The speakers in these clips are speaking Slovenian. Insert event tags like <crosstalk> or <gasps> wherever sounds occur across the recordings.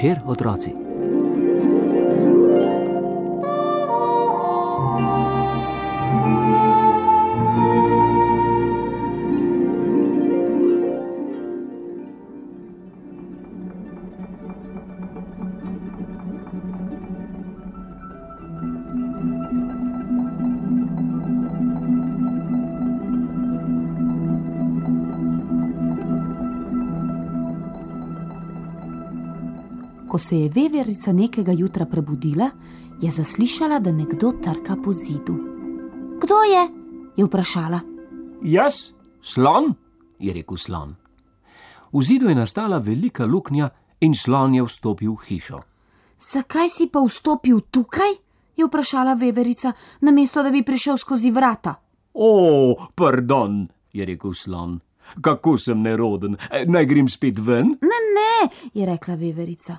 Večer, otroci. Ko se je veverica nekega jutra prebudila, je zaslišala, da nekdo trka po zidu. Kdo je? je vprašala. Jaz, slon, je rekel slon. V zidu je nastala velika luknja in slon je vstopil v hišo. Zakaj si pa vstopil tukaj? je vprašala veverica, namesto da bi prišel skozi vrata. O, pardon, je rekel slon. Kako sem neroden, naj grem spet ven? Ne, ne, je rekla veverica.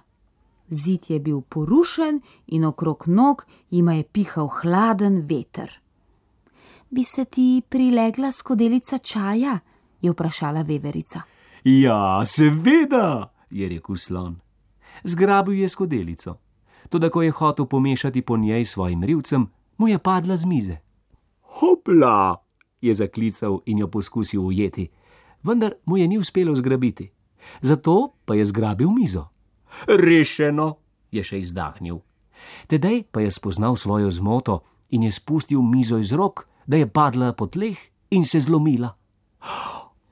Zid je bil porušen in okrog nog jima je pihal hladen veter. Bi se ti prilegla skodelica čaja? je vprašala veverica. Ja, seveda, je rekel slon. Zgrabil je skodelico. Toda, ko je hotel pomešati po njej svojim rivcem, mu je padla z mize. Hopla, je zaklical in jo poskusil ujeti, vendar mu je ni uspelo zgrabiti. Zato pa je zgrabil mizo. Rešeno, je še izdahnil. Tedaj pa je spoznal svojo zmoto in je spustil mizo iz rok, da je padla po tleh in se zlomila.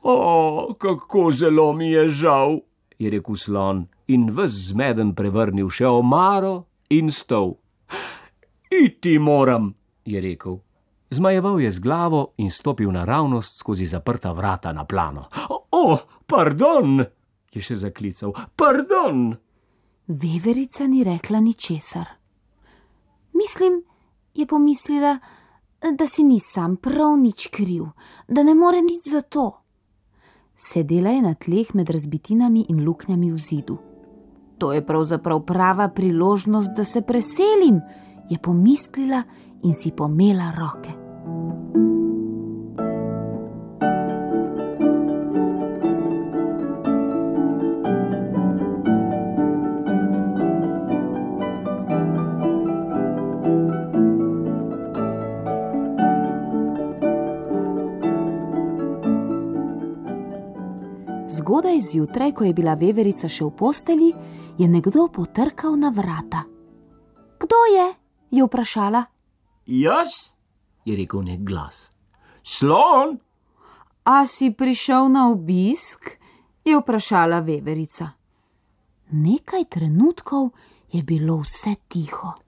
O, kako zelo mi je žal, je rekel slon in ves zmeden prevrnil še omaro in stol. Iti moram, je rekel. Zmajeval je z glavo in stopil naravnost skozi zaprta vrata na plano. O pardon, je še zaklical, pardon. Veverica ni rekla ničesar. Mislim, je pomislila, da si ni sam prav nič kriv, da ne more nič za to. Sedela je na tleh med razbitinami in luknjami v zidu. To je pravzaprav prava priložnost, da se preselim, je pomislila in si pomela roke. Zgodaj zjutraj, ko je bila veverica še v posteli, je nekdo potrkal na vrata. Kdo je? je vprašala. Jaz, je rekel nek glas. Slon, A si prišel na obisk? je vprašala veverica. Nekaj trenutkov je bilo vse tiho.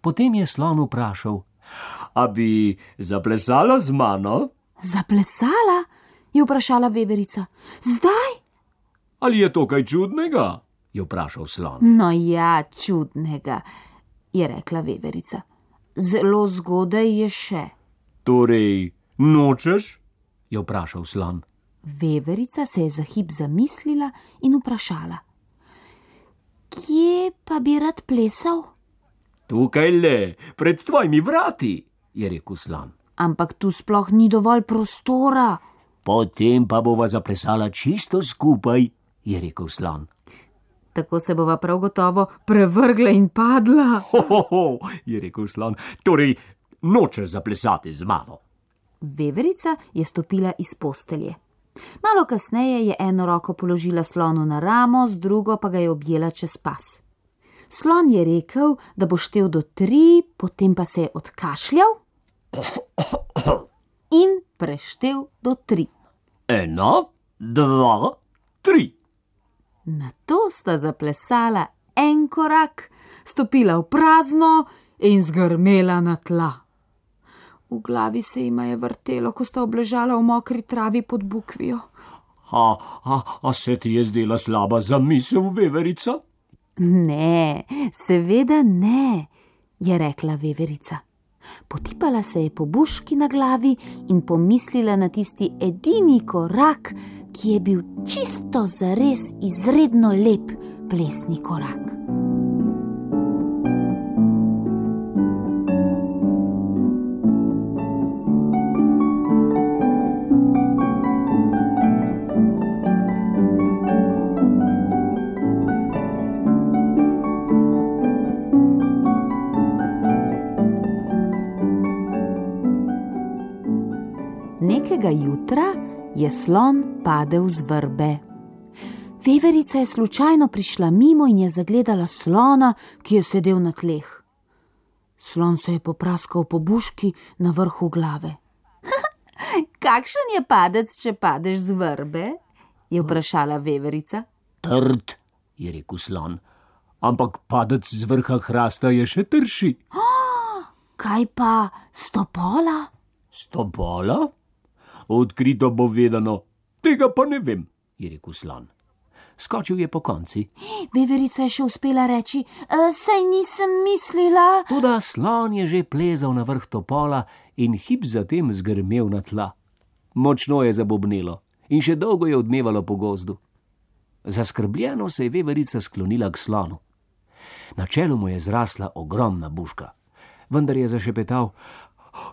Potem je slon vprašal: A bi zaplesala z mano? Zaplesala? je vprašala veverica. Zdaj? Ali je to kaj čudnega? je vprašal slon. No ja, čudnega, je rekla veverica. Zelo zgodaj je še. Torej, nočeš? je vprašal slon. Veverica se je za hip zamislila in vprašala: Kje pa bi rad plesal? Tukaj le, pred tvojimi vrati, je rekel slon. Ampak tu sploh ni dovolj prostora. Potem pa bova zaplesala čisto skupaj, je rekel slon. Tako se bova prav gotovo prevrgla in padla. Ho, ho, ho, je rekel slon. Torej, nočeš zaplesati z mano. Veverica je stopila iz postelje. Malo kasneje je eno roko položila slonu na ramo, z drugo pa ga je objela čez pas. Slon je rekel, da bo štel do tri, potem pa se je odkašljal in preštel do tri. Eno, dva, tri. Na to sta zaplesala en korak, stopila v prazno in zgrmela na tla. V glavi se jima je vrtelo, ko sta obležala v mokri travi pod bukvijo. A, a, a se ti je zdela slaba zamisel, veverica? Ne, seveda ne, je rekla veverica. Potipala se je po buški na glavi in pomislila na tisti edini korak, ki je bil čisto zares izredno lep plesni korak. Nekega jutra je slon padel z vrbe. Veverica je slučajno prišla mimo in je zagledala slona, ki je sedel na tleh. Slon se je popraskal po buški na vrhu glave. <laughs> Kakšen je padec, če padeš z vrbe? je vprašala veverica. Trd, je rekel slon, ampak padec z vrha hrasta je še trši. <gasps> Kaj pa stopola? Stopola? Odkrito bo vedano, tega pa ne vem, je rekel slon. Skočil je po konci. Veverica je še uspela reči: "E, Saj nisem mislila. Toda slon je že plezal na vrh topola in hip zatem zgrmel na tla. Močno je zabobnelo in še dolgo je odmevalo po gozdu. Zaskrbljeno se je veverica sklonila k slonu. Na čelu mu je zrasla ogromna buška, vendar je zašepetal: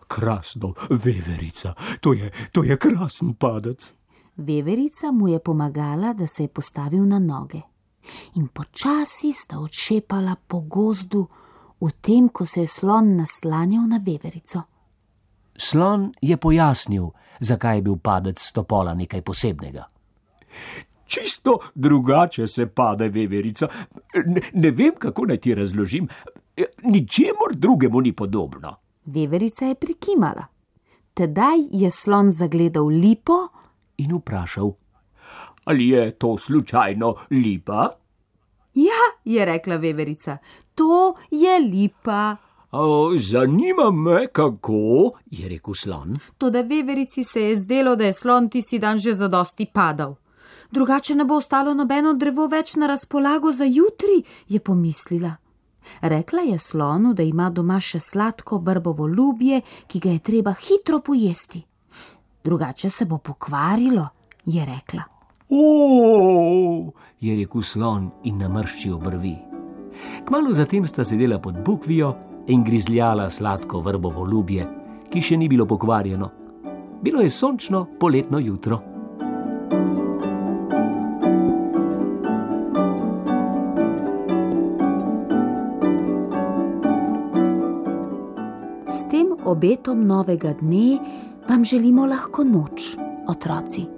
Krasno, veverica, to je, to je krasen padec. Veverica mu je pomagala, da se je postavil na noge. In počasi sta odšepala po gozdu, v tem, ko se je slon naslanjal na veverico. Slon je pojasnil, zakaj je bil padec stopola nekaj posebnega. Čisto drugače se pade veverica. Ne, ne vem, kako naj ti razložim. Ničemur drugemu ni podobno. Veverica je prikimala. Tedaj je slon zagledal lipo, In vprašal, ali je to slučajno lipa? Ja, je rekla veverica, to je lipa. Zanima me, kako, je rekel slon. Toda veverici se je zdelo, da je slon tisti dan že zadosti padal. Drugače ne bo ostalo nobeno drevo več na razpolago za jutri, je pomislila. Rekla je slonu, da ima doma še sladko brbovo ljubje, ki ga je treba hitro pojesti. Drugače se bo pokvarilo, je rekla. O, je rekel slon in namrščil brvi. Kmalu zatem sta sedela pod bukvijo in grizljala sladko vrbovo ljubje, ki še ni bilo pokvarjeno. Bilo je sončno poletno jutro. Obetom novega dne vam želimo lahko noč, otroci.